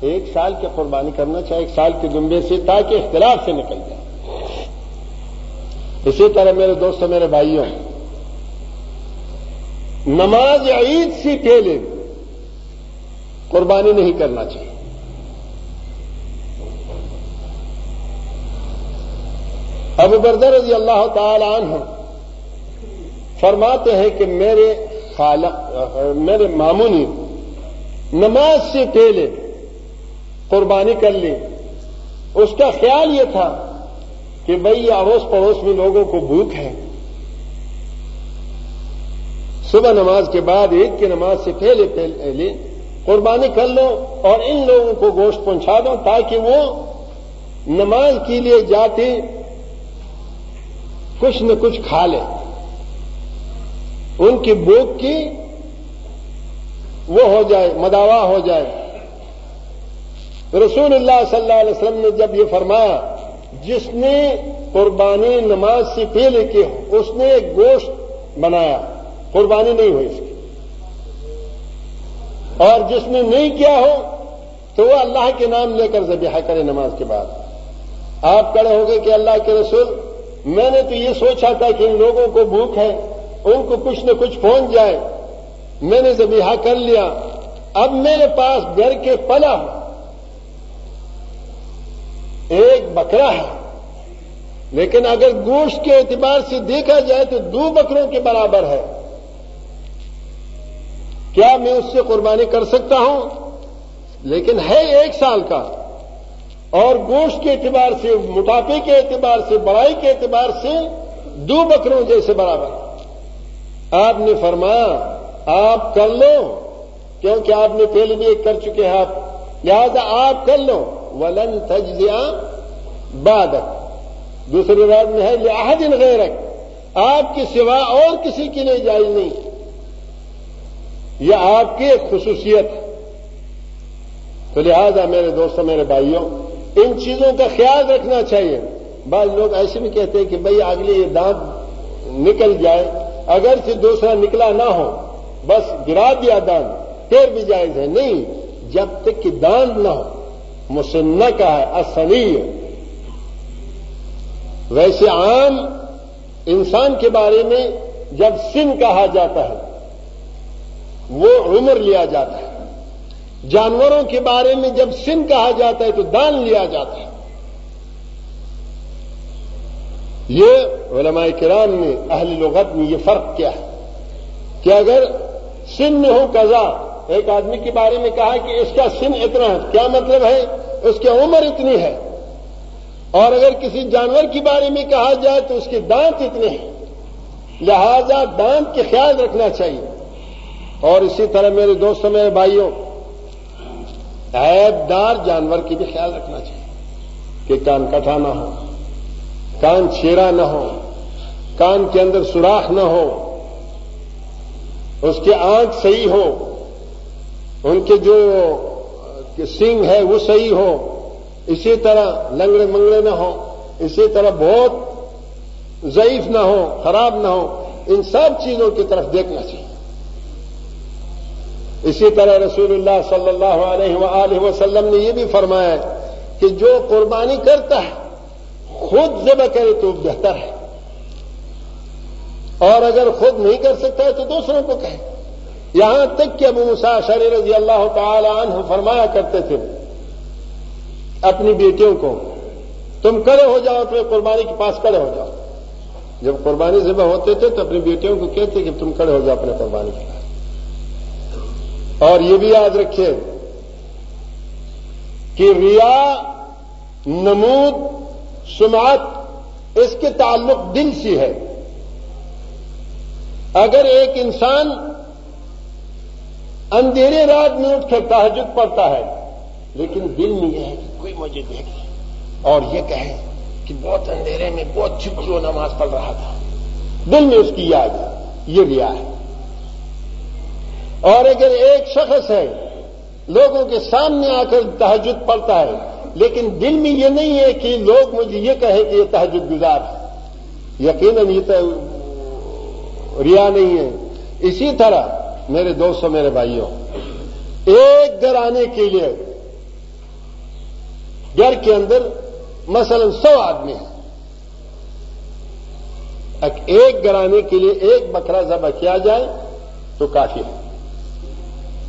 ایک سال کی قربانی کرنا چاہے، ایک سال کے دمبے سے تاکہ اختلاف سے نکل جائے۔ اسی طرح میرے دوستوں میرے بھائیوں، نماز عید سے پہلے قربانی نہیں کرنا چاہیے۔ ابو بردر رضی اللہ تعالی عنہ فرماتے ہیں کہ میرے خالق، میرے مامونی نماز سے پہلے قربانی کر لی۔ اس کا خیال یہ تھا کہ بھئی اڑوس پڑوس میں لوگوں کو بھوک ہے۔ صبح نماز کے بعد عید کی نماز سے پہلے پہلے قربانی کر لو اور ان لوگوں کو گوشت پہنچا دو تاکہ وہ نماز کے لیے جاتے کچھ نہ کچھ کھا لیں ان کی بھوک کی وہ ہو جائے، مداوا ہو جائے۔ رسول اللہ صلی اللہ علیہ وسلم نے جب یہ فرمایا، جس نے قربانی نماز سے پہلے کی، اس نے ایک گوشت بنایا۔ قربانی نہیں ہوئی اس کی۔ اور جس نے نہیں کیا ہو، تو وہ اللہ کے نام لے کر ذبیحہ کرے نماز کے بعد۔ آپ کڑے ہو گئے کہ اللہ کے رسول میں نے تو یہ سوچا تھا کہ ان لوگوں کو بھوک ہے، ان کو کچھ نہ کچھ پہنچ جائے۔ میں نے ذبیحہ کر لیا۔ اب میرے پاس گھر کے پلا ایک بکرا ہے۔ لیکن اگر گوشت کے اعتبار سے دیکھا جائے تو دو بکروں کے برابر ہے۔ کیا میں اس سے قربانی کر سکتا ہوں؟ لیکن ہے ایک سال کا۔ اور گوشت کے اعتبار سے، موٹاپے کے اعتبار سے، بڑائی کے اعتبار سے دو بکروں جیسے برابر۔ آپ نے فرمایا، آپ کر لو، کیونکہ آپ نے پہلے بھی ایک کر چکے ہیں آپ۔ لہذا آپ کر لو۔ ولن تجزیا بادک دوسری بات میں ہے لہٰذن غیرک آپ کی سوا اور کسی کے لیے جائز نہیں۔ یہ آپ کی ایک خصوصیت ہے۔ تو لہذا میرے دوستوں میرے بھائیوں ان چیزوں کا خیال رکھنا چاہیے۔ بعض لوگ ایسے بھی کہتے ہیں کہ بھئی اگلے یہ دانت نکل جائے اگر سے دوسرا نکلا نہ ہو، بس گرا دیا دانت، پھر بھی جائز ہے۔ نہیں، جب تک کہ دانت نہ ہو مسنہ کا ہے اصلی ویسے عام انسان کے بارے میں جب سن کہا جاتا ہے، وہ عمر لیا جاتا ہے۔ جانوروں کے بارے میں جب سن کہا جاتا ہے تو دان لیا جاتا ہے۔ یہ علماء کرام میں اہل لغت میں یہ فرق کیا ہے کہ اگر سن میں ہو قضا، ایک آدمی کے بارے میں کہا کہ اس کا سن اتنا ہے، کیا مطلب ہے؟ اس کی عمر اتنی ہے۔ اور اگر کسی جانور کے بارے میں کہا جائے تو اس کے دانت اتنے ہیں۔ لہذا دانت کے خیال رکھنا چاہیے۔ اور اسی طرح میرے دوستوں، میرے بھائیوں عیب دار جانور کی بھی خیال رکھنا چاہیے کہ کان کٹا نہ ہو، کان چھیرا نہ ہو، کان کے اندر سوراخ نہ ہو، اس کے آنکھ صحیح ہو، ان کے جو سنگ ہے وہ صحیح ہو، اسی طرح لنگڑے منگڑے نہ ہو، اسی طرح بہت ضعیف نہ ہو، خراب نہ ہو، ان سب چیزوں کی طرف دیکھنا چاہیے۔ اسی طرح رسول اللہ صلی اللہ علیہ وآلہ وسلم نے یہ بھی فرمایا کہ جو قربانی کرتا ہے، خود ذبح کرے تو بہتر ہے۔ اور اگر خود نہیں کر سکتا ہے تو دوسروں کو کہے۔ یہاں تک کہ ابو مساشر رضی اللہ تعالی عنہ فرمایا کرتے تھے، اپنی بیٹیوں کو، تم کڑے ہو جاؤ اپنے قربانی کے پاس کڑے ہو جاؤ۔ جب قربانی ذبح ہوتے تھے تو اپنی بیٹیوں کو کہتے کہ تم کھڑے ہو جاؤ اپنے قربانی کے پاس۔ اور یہ بھی یاد رکھے کہ ریا، نمود سماعت اس کے تعلق دل سے ہے۔ اگر ایک انسان اندھیرے رات میں اٹھ کر تحجد پڑتا ہے، لیکن دل میں یہ ہے کہ کوئی مجھے دیکھے۔ اور یہ کہے کہ بہت اندھیرے میں بہت چھپ جو نماز پڑھ رہا تھا۔ دل میں اس کی یاد ہے، یہ لیا ہے۔ اور اگر ایک شخص ہے، لوگوں کے سامنے آ کر تحجد پڑتا ہے، لیکن دل میں یہ نہیں ہے کہ لوگ مجھے یہ کہے کہ یہ تحجد گزار ہے۔ یقیناً یہ تو ریا نہیں ہے۔ اسی طرح میرے دوستوں، میرے بھائیوں، ایک گھر آنے کے لیے گھر کے اندر مثلا سو آدمی ہیں۔ ایک گرانے کے لیے ایک بکرا ذبح کیا جائے تو کافی ہے۔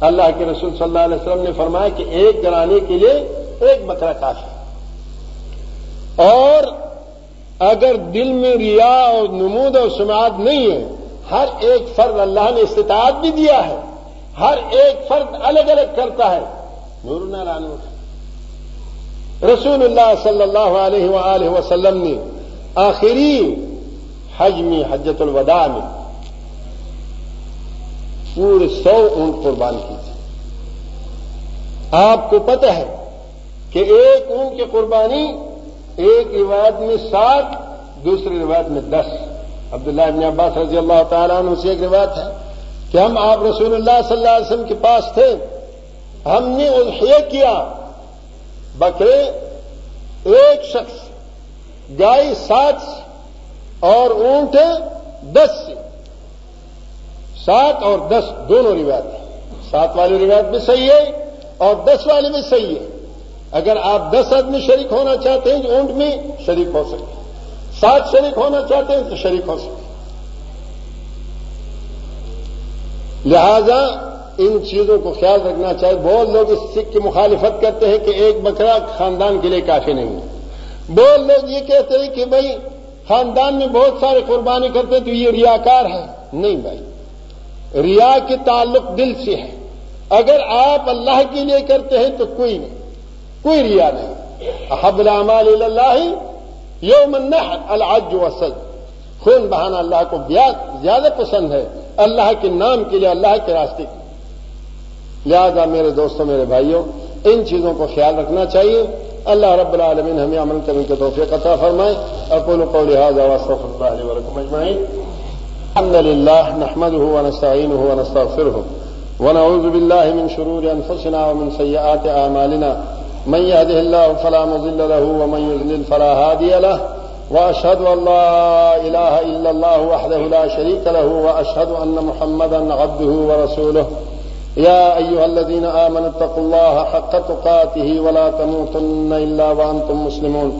اللہ کے رسول صلی اللہ علیہ وسلم نے فرمایا کہ ایک گرانے کے لیے ایک بکرا کافی ہے۔ اور اگر دل میں ریا اور نمود اور سماعت نہیں ہے، ہر ایک فرد اللہ نے استطاعت بھی دیا ہے۔ ہر ایک فرد الگ الگ کرتا ہے۔ نور نور رسول اللہ صلی اللہ علیہ وآلہ وسلم نے آخری حج میں حجت الوداع میں پورے سو اونٹ قربان کی تھی۔ آپ کو پتہ ہے کہ ایک اونٹ کی قربانی ایک روایت میں سات دوسری روایت میں دس۔ عبداللہ ابن عباس رضی اللہ تعالیٰ عنہ سے ایک روایت ہے کہ ہم آپ رسول اللہ صلی اللہ علیہ وسلم کے پاس تھے۔ ہم نے اضحیہ کیا۔ بکرے، ایک شخص، گائے سات سے اور اونٹ دس سے۔ سات اور دس دونوں روایت ہیں۔ سات والی روایت بھی صحیح ہے اور دس والی بھی صحیح ہے۔ اگر آپ دس آدمی شریک ہونا چاہتے ہیں تو اونٹ میں شریک ہو سکتے سات شریک ہونا چاہتے ہیں تو شریک ہو سکتے لہذا ان چیزوں کو خیال رکھنا چاہیے۔ بہت لوگ اس سکھ کی مخالفت کرتے ہیں کہ ایک بکرا خاندان کے لیے کافی نہیں ہے۔ بہت لوگ یہ کہتے ہیں کہ بھائی خاندان میں بہت سارے قربانی کرتے تو یہ ریاکار ہے۔ نہیں بھائی۔ ریا کے تعلق دل سے ہے۔ اگر آپ اللہ کے لیے کرتے ہیں تو کوئی نہیں، کوئی ریا نہیں۔ احب العمال اللہ یوم النحر العج وسد خون بہانا اللہ کو زیادہ پسند ہے اللہ کے نام کے لیے، اللہ کے راستے کے لہذا میرے دوستوں میرے بھائیوں ان چیزوں کو خیال رکھنا چاہیے۔ اللہ رب العالمین ہمیں عمل کرنے کے توفیق عطا فرمائے۔ اقول قولي هذا واستغفر الحمد لله نحمده ونستعينه ونستغفره ونعوذ بالله من شرور انفسنا ومن سيئات اعمالنا من يهده الله فلا مضل له ومن يضلل فلا هادي له. واشهد ان لا اله الا الله وحده لا شريك له واشهد ان محمدا عبده ورسوله. يا أيها الذين آمنوا اتقوا الله حق تقاته ولا تموتن إلا وأنتم مسلمون.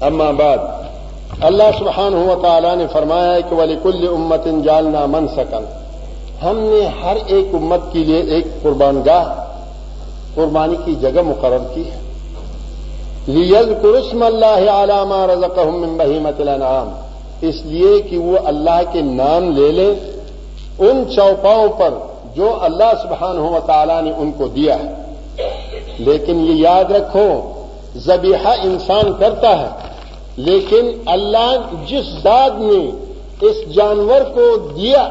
أما بعد، اللہ سبحان ہوا تعالیٰ نے فرمایا ہے کہ ولی کل امت جالنا من سکن ہم نے ہر ایک امت کے لیے ایک قربان گاہ قربانی کی جگہ مقرر کی ہے۔ لیز قرسم اللہ علامہ رزقہم بہیمت الانعام اس لیے کہ وہ اللہ کے نام لے لیں ان چوپاؤں پر جو اللہ سبحانہ و تعالیٰ نے ان کو دیا ہے۔ لیکن یہ یاد رکھو زبیحہ انسان کرتا ہے۔ لیکن اللہ جس ذات نے اس جانور کو دیا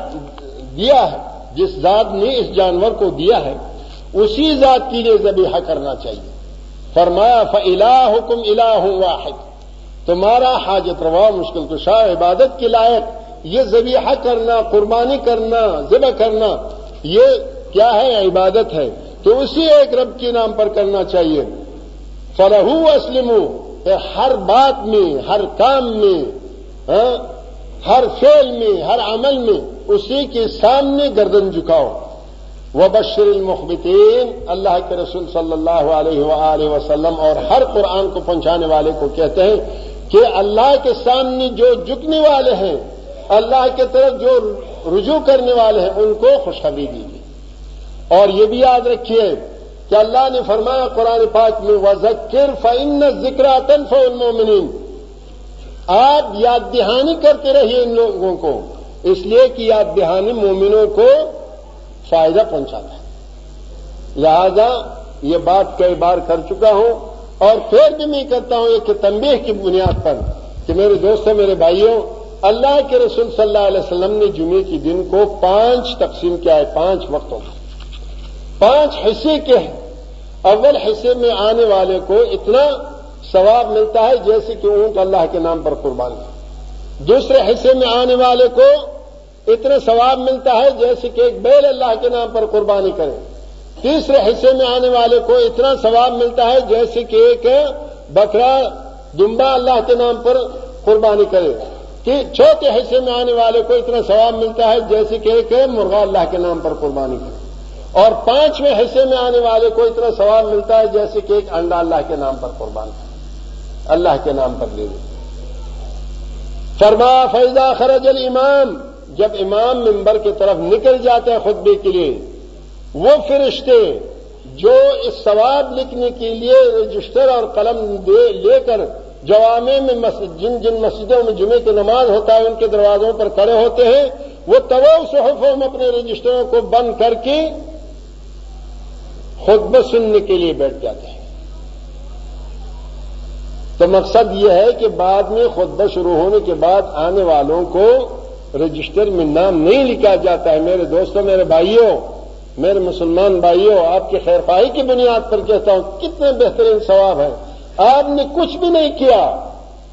دیا ہے، جس ذات نے اس جانور کو دیا ہے، اسی ذات کے لیے زبیحہ کرنا چاہیے۔ فرمایا فلا حکم الہ واحد۔ تمہارا حاجت روا، مشکل کشا، عبادت کے لائق، یہ زبیحہ کرنا، قربانی کرنا، ذبح کرنا، یہ کیا ہے؟ عبادت ہے۔ تو اسی ایک رب کے نام پر کرنا چاہیے۔ فرح اسلم ہر بات میں ہر کام میں ہاں، ہر فعل میں ہر عمل میں اسی کے سامنے گردن جھکاؤ۔ وہ بشر المخبتین اللہ کے رسول صلی اللہ علیہ وآلہ وسلم اور ہر قرآن کو پہنچانے والے کو کہتے ہیں کہ اللہ کے سامنے جو جھکنے والے ہیں اللہ کے طرف جو رجوع کرنے والے ہیں ان کو خوشخبری دیجیے۔ اور یہ بھی یاد رکھیے کہ اللہ نے فرمایا قرآن پاک میں وزکر فعن ذکر تنف المومنین آپ یاد دہانی کرتے رہیے ان لوگوں کو، اس لیے کہ یاد دہانی مومنوں کو فائدہ پہنچاتا ہے۔ لہذا یہ بات کئی بار کر چکا ہوں اور پھر بھی میں کرتا ہوں ایک تنبیہ کی بنیاد پر کہ میرے دوستوں میرے بھائیوں، اللہ کے رسول صلی اللہ علیہ وسلم نے جمعے کے دن کو پانچ تقسیم کیا ہے، پانچ وقتوں کا پانچ حصے کے ہیں۔ اول حصے میں آنے والے کو اتنا ثواب ملتا ہے جیسے کہ اونٹ اللہ کے نام پر قربان ہے۔ دوسرے حصے میں آنے والے کو اتنا ثواب ملتا ہے جیسے کہ ایک بیل اللہ کے نام پر قربانی کرے۔ تیسرے حصے میں آنے والے کو اتنا ثواب ملتا ہے جیسے کہ ایک بکرا دمبا اللہ کے نام پر قربانی کرے۔ کہ چوتھے حصے میں آنے والے کو اتنا ثواب ملتا ہے جیسے کہ ایک مرغا اللہ کے نام پر قربانی کرے۔ اور پانچویں حصے میں آنے والے کو اتنا ثواب ملتا ہے جیسے کہ ایک انڈا اللہ کے نام پر قربان اللہ کے نام پر لے فرما فیضا خرج الامام جب امام ممبر کی طرف نکل جاتے ہیں خطبے کے لیے، وہ فرشتے جو اس ثواب لکھنے کے لیے رجسٹر اور قلم لے کر جوامے میں جن جن مسجدوں میں جمعے کی نماز ہوتا ہے، ان کے دروازوں پر کھڑے ہوتے ہیں، وہ تمام صحفوں میں اپنے رجسٹروں کو بند کر کے خطبہ سننے کے لیے بیٹھ جاتے ہیں۔ تو مقصد یہ ہے کہ بعد میں خطبہ شروع ہونے کے بعد آنے والوں کو رجسٹر میں نام نہیں لکھا جاتا ہے۔ میرے دوستوں میرے بھائیوں، میرے مسلمان بھائیوں، آپ کی خیر خواہی کی بنیاد پر کہتا ہوں، کتنے بہترین ثواب ہیں۔ آپ نے کچھ بھی نہیں کیا،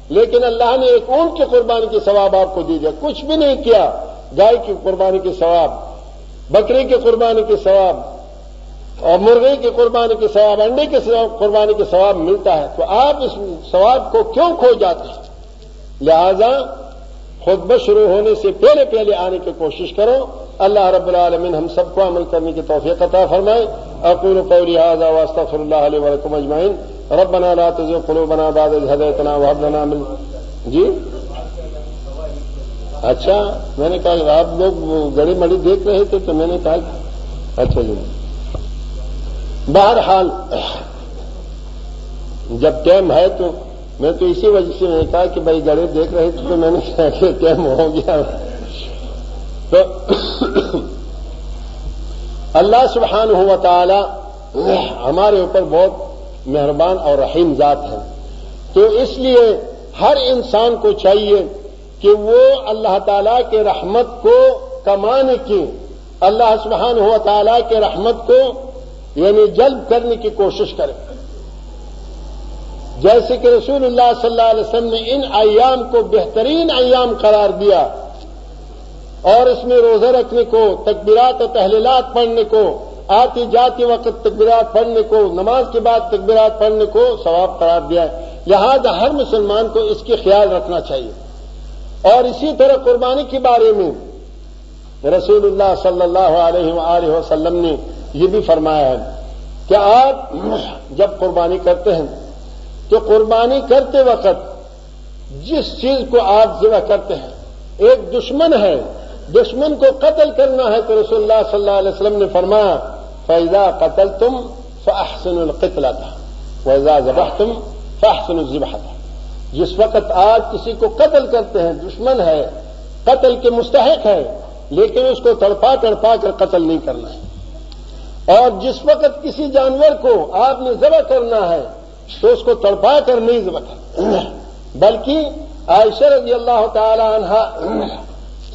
لیکن اللہ نے ایک اونٹ کی قربانی کے ثواب آپ کو دی دیا کچھ بھی نہیں کیا، گائے کی قربانی کے ثواب بکری کی قربانی کے ثواب اور مرغی کی قربانی کے ثواب، انڈے کے قربانی کے ثواب ملتا ہے، تو آپ اس ثواب کو کیوں کھو جاتے ہیں؟ لہذا خطبہ شروع ہونے سے پہلے پہلے آنے کی کوشش کرو۔ اللہ رب العالمین ہم سب کو عمل کرنے کی توفیق عطا فرمائے۔ اقول قولی هذا واستغفر الله لي ولكم اجمعين ربنا لا تزغ قلوبنا بعد إذ هديتنا وهب لنا من جی؟ اچھا میں نے کہا آپ لوگ گڑی مڑی دیکھ رہے تھے تو میں نے کہا اچھا جی۔ بہرحال، جب ٹائم ہے تو میں تو اسی وجہ سے میں نے کہا کہ بھائی گڑے دیکھ رہے تھے تو میں نے کہا کہ ٹائم ہو گیا۔ تو اللہ سبحان ہوا تعالی ہمارے اوپر بہت مہربان اور رحیم ذات ہے۔ تو اس لیے ہر انسان کو چاہیے کہ وہ اللہ تعالی کے رحمت کو کمانے کی اللہ سبحان ہوا تعالی کے رحمت کو یعنی جلب کرنے کی کوشش کرے جیسے کہ رسول اللہ صلی اللہ علیہ وسلم نے ان ایام کو بہترین ایام قرار دیا اور اس میں روزہ رکھنے کو، تکبیرات و تحلیلات پڑھنے کو، آتی جاتی وقت تکبیرات پڑھنے کو، نماز کے بعد تکبیرات پڑھنے کو ثواب قرار دیا ہے۔ لہذا ہر مسلمان کو اس کی خیال رکھنا چاہیے۔ اور اسی طرح قربانی کے بارے میں رسول اللہ صلی اللہ علیہ وآلہ وسلم نے یہ بھی فرمایا ہے کہ آپ جب قربانی کرتے ہیں، تو قربانی کرتے وقت جس چیز کو آپ ذبح کرتے ہیں، ایک دشمن ہے۔ دشمن کو قتل کرنا ہے تو رسول اللہ صلی اللہ علیہ وسلم نے فرمایا فیضا قتل تم فاحسن القتل تھا فیضا ذبح تم فاحسن الذبح تھا جس وقت آپ کسی کو قتل کرتے ہیں، دشمن ہے، قتل کے مستحق ہے، لیکن اس کو تڑپا تڑپا کر قتل نہیں کرنا ہے۔ اور جس وقت کسی جانور کو آپ نے ذبح کرنا ہے، تو اس کو تڑپا کر نہیں ذبح بلکہ عائشہ رضی اللہ تعالی عنہ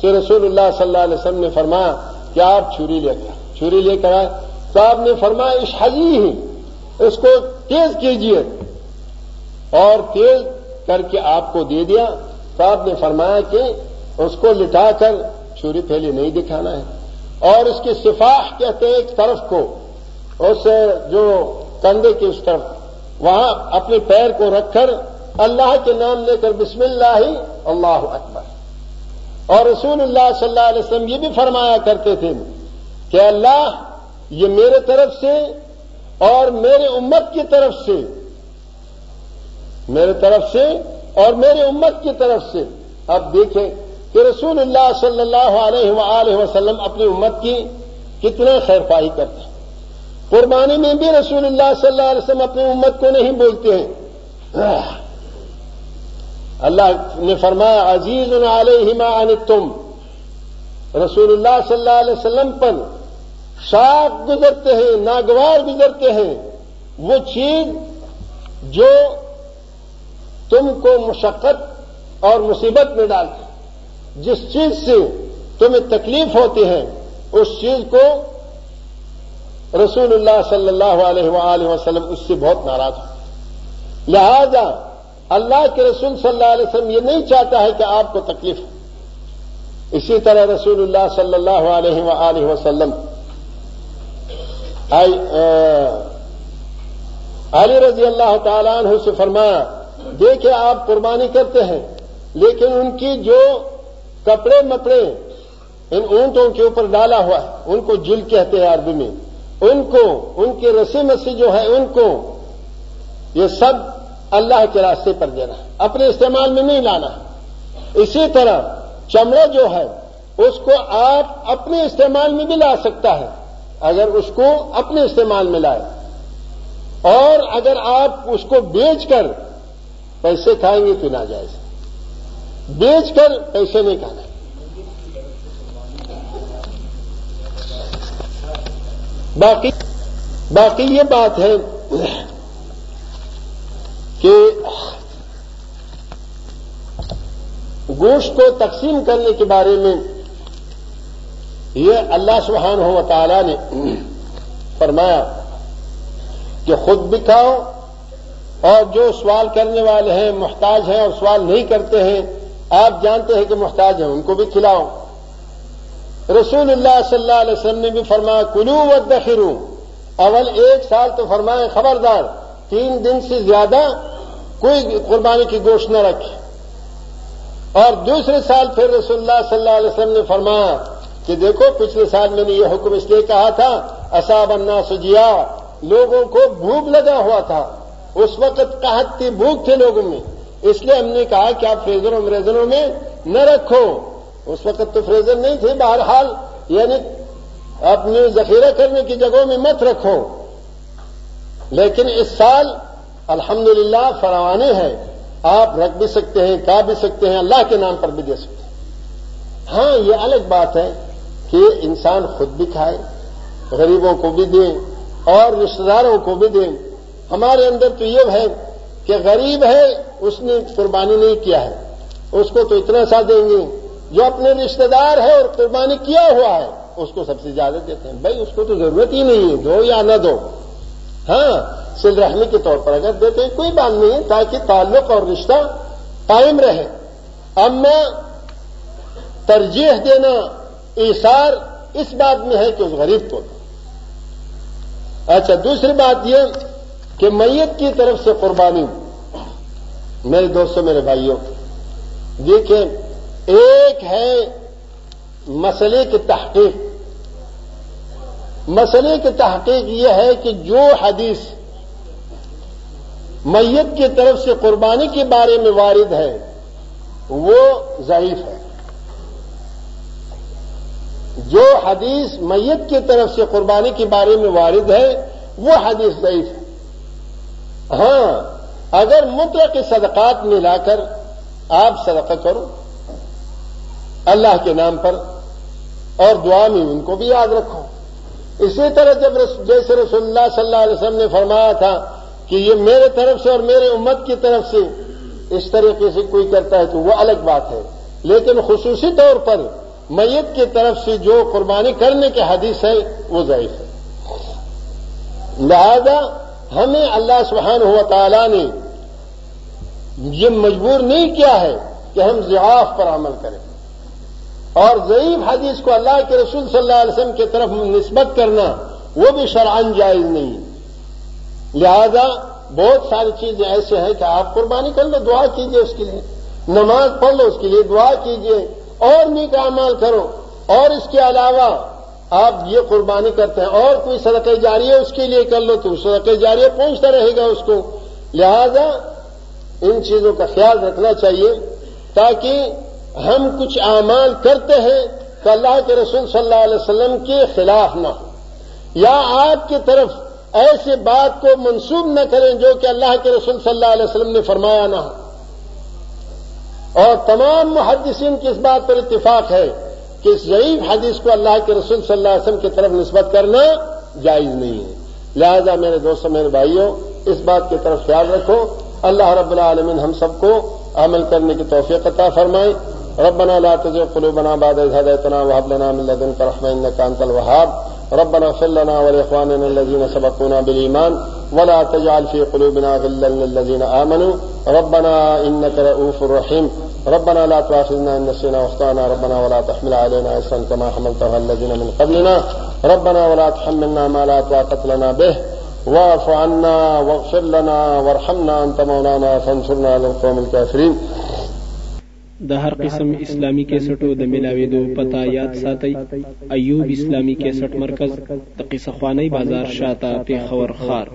سے رسول اللہ صلی اللہ علیہ وسلم نے فرمایا کہ آپ چھری لے کر، چھری لے کر آئے۔ تو آپ نے فرمایا اس حجی ہی، اس کو تیز کیجیے اور تیز کر کے آپ کو دے دیا۔ تو آپ نے فرمایا کہ اس کو لٹا کر چھری پھیلی نہیں دکھانا ہے۔ اور اس کی صفاح کہتے ہیں ایک طرف کو، اس جو کندھے کی اس طرف، وہاں اپنے پیر کو رکھ کر اللہ کے نام لے کر بسم اللہ ہی اللہ اکبر۔ اور رسول اللہ صلی اللہ علیہ وسلم یہ بھی فرمایا کرتے تھے کہ اللہ یہ میرے طرف سے اور میرے امت کی طرف سے، میرے طرف سے اور میرے امت کی طرف سے۔ اب دیکھیں کہ رسول اللہ صلی اللہ علیہ وآلہ وسلم اپنی امت کی کتنے خیر پائی کرتے ہیں۔ قربانی میں بھی رسول اللہ صلی اللہ علیہ وسلم اپنی امت کو نہیں بولتے ہیں۔ اللہ نے فرمایا، عزیز علیہما ان تم رسول اللہ صلی اللہ علیہ وسلم پر شاخ گزرتے ہیں، ناگوار گزرتے ہیں۔ وہ چیز جو تم کو مشقت اور مصیبت میں ڈالتے جس چیز سے تمہیں تکلیف ہوتی ہے، اس چیز کو رسول اللہ صلی اللہ علیہ وآلہ وسلم اس سے بہت ناراض ہو لہذا اللہ کے رسول صلی اللہ علیہ وسلم یہ نہیں چاہتا ہے کہ آپ کو تکلیف ہو۔ اسی طرح رسول اللہ صلی اللہ علیہ وآلہ وسلم علی رضی اللہ تعالیٰ عنہ سے فرمایا دیکھے آپ قربانی کرتے ہیں، لیکن ان کی جو کپڑے مپڑے ان اونٹوں کے اوپر ڈالا ہوا ہے، ان کو جل کہتے ہیں عربی میں۔ ان کو، ان کی رسی مسی جو ہے، ان کو یہ سب اللہ کے راستے پر دینا ہے۔ اپنے استعمال میں نہیں لانا ہے۔ اسی طرح چمڑا جو ہے، اس کو آپ اپنے استعمال میں بھی لا سکتا ہے، اگر اس کو اپنے استعمال میں لائے۔ اور اگر آپ اس کو بیچ کر پیسے کھائیں گے تو ناجائز۔ بیچ کر پیسے نہیں کھانا باقی باقی یہ بات ہے کہ گوشت کو تقسیم کرنے کے بارے میں یہ اللہ سبحانہ و تعالی نے فرمایا کہ خود بھی کھاؤ اور جو سوال کرنے والے ہیں، محتاج ہیں اور سوال نہیں کرتے ہیں آپ جانتے ہیں کہ محتاج ہیں، ان کو بھی کھلاؤ۔ رسول اللہ صلی اللہ علیہ وسلم نے بھی فرمایا، کلو و دخرو اول ایک سال تو فرمائے خبردار، تین دن سے زیادہ کوئی قربانی کی گوشت نہ رکھے اور دوسرے سال پھر رسول اللہ صلی اللہ علیہ وسلم نے فرمایا کہ دیکھو، پچھلے سال میں نے یہ حکم اس لیے کہا تھا، اصاب انا سجیا لوگوں کو بھوک لگا ہوا تھا۔ اس وقت کہت تھی بھوک تھے لوگوں میں۔ اس لیے ہم نے کہا کہ آپ فریزروں مریزروں میں نہ رکھو۔ اس وقت تو فریزر نہیں تھے، بہرحال یعنی اپنے ذخیرہ کرنے کی جگہوں میں مت رکھو۔ لیکن اس سال الحمدللہ للہ فراوانی ہے۔ آپ رکھ بھی سکتے ہیں کھا بھی سکتے ہیں، اللہ کے نام پر بھی دے سکتے ہیں۔ ہاں یہ الگ بات ہے کہ انسان خود بھی کھائے، غریبوں کو بھی دیں اور رشتے داروں کو بھی دیں۔ ہمارے اندر تو یہ ہے کہ غریب ہے، اس نے قربانی نہیں کیا ہے۔ اس کو تو اتنا سا دیں گے۔ جو اپنے رشتے دار ہے اور قربانی کیا ہوا ہے، اس کو سب سے زیادہ دیتے ہیں۔ بھائی، اس کو تو ضرورت ہی نہیں ہے، دو یا نہ دو۔ ہاں سل رحمی کے طور پر اگر دیتے ہیں، کوئی بات نہیں ہے، تاکہ تعلق اور رشتہ قائم رہے۔ اب میں ترجیح دینا ایسار اس بات میں ہے کہ اس غریب کو۔ اچھا دوسری بات یہ کہ میت کی طرف سے قربانی میرے دوستوں، میرے بھائیوں، دیکھیں، ایک ہے مسئلے کی تحقیق۔ مسئلے کی تحقیق یہ ہے کہ جو حدیث میت کی طرف سے قربانی کے بارے میں وارد ہے، وہ ضعیف ہے۔ جو حدیث میت کی طرف سے قربانی کے بارے میں وارد ہے، وہ حدیث ضعیف ہے۔ ہاں اگر مطلق صدقات ملا کر آپ صدقہ کرو، اللہ کے نام پر اور دعا میں ان کو بھی یاد رکھو۔ اسی طرح جب جیسے رسول اللہ صلی اللہ علیہ وسلم نے فرمایا تھا کہ یہ میرے طرف سے اور میرے امت کی طرف سے اس طریقے سے کوئی کرتا ہے تو وہ الگ بات ہے۔ لیکن خصوصی طور پر میت کی طرف سے جو قربانی کرنے کے حدیث ہے وہ ضعیف ہے۔ لہذا ہمیں اللہ سبحانہ ہوا تعالی نے یہ مجبور نہیں کیا ہے کہ ہم ضعاف پر عمل کریں۔ اور ضعیف حدیث کو اللہ کے رسول صلی اللہ علیہ وسلم کی طرف نسبت کرنا وہ بھی شرعن جائز نہیں۔ لہذا بہت ساری چیزیں ایسے ہیں کہ آپ قربانی کر لو، دعا کیجیے اس کے لیے۔ نماز پڑھ لو اس کے لیے دعا کیجیے۔ اور نیک اعمال کرو۔ اور اس کے علاوہ آپ یہ قربانی کرتے ہیں اور کوئی صدقہ جاری ہے اس کے لیے کر لو تو صدقہ جاری پہنچتا رہے گا اس کو۔ لہذا ان چیزوں کا خیال رکھنا چاہیے تاکہ ہم کچھ اعمال کرتے ہیں کہ اللہ کے رسول صلی اللہ علیہ وسلم کے خلاف نہ ہو۔ یا آپ کی طرف ایسے بات کو منسوب نہ کریں جو کہ اللہ کے رسول صلی اللہ علیہ وسلم نے فرمایا نہ ہو۔ اور تمام محدثین کی اس بات پر اتفاق ہے کہ اس ضعیف حدیث کو اللہ کے رسول صلی اللہ علیہ وسلم کی طرف نسبت کرنا جائز نہیں ہے۔ لہذا میرے دوستوں میرے بھائیوں اس بات کی طرف خیال رکھو۔ اللہ رب العالمین ہم سب کو عمل کرنے کی توفیق عطا فرمائے۔ ربنا لا تزغ قلوبنا بعد إذ هديتنا وهب لنا من لدنك رحمة إنك أنت الوهاب۔ ربنا اغفر لنا ولإخواننا الذين سبقونا بالإيمان۔ ولا تجعل في قلوبنا غلا للذين آمنوا۔ ربنا إنك رؤوف رحيم۔ ربنا لا تؤاخذنا إن نسينا واخطأنا ربنا ولا تحمل علينا إسرا كما حملته الذين من قبلنا. ربنا ولا تحملنا ما لا طاقة لنا به. واعف عنا واغفر لنا وارحمنا أنت مولانا فانصرنا على القوم الكافرين. د هر قسم اسلامی کیسټو د ملاويدو پتا یاد ساتي ایوب اسلامی کیسټ مرکز د قصه خوانی بازار شاته په خور خار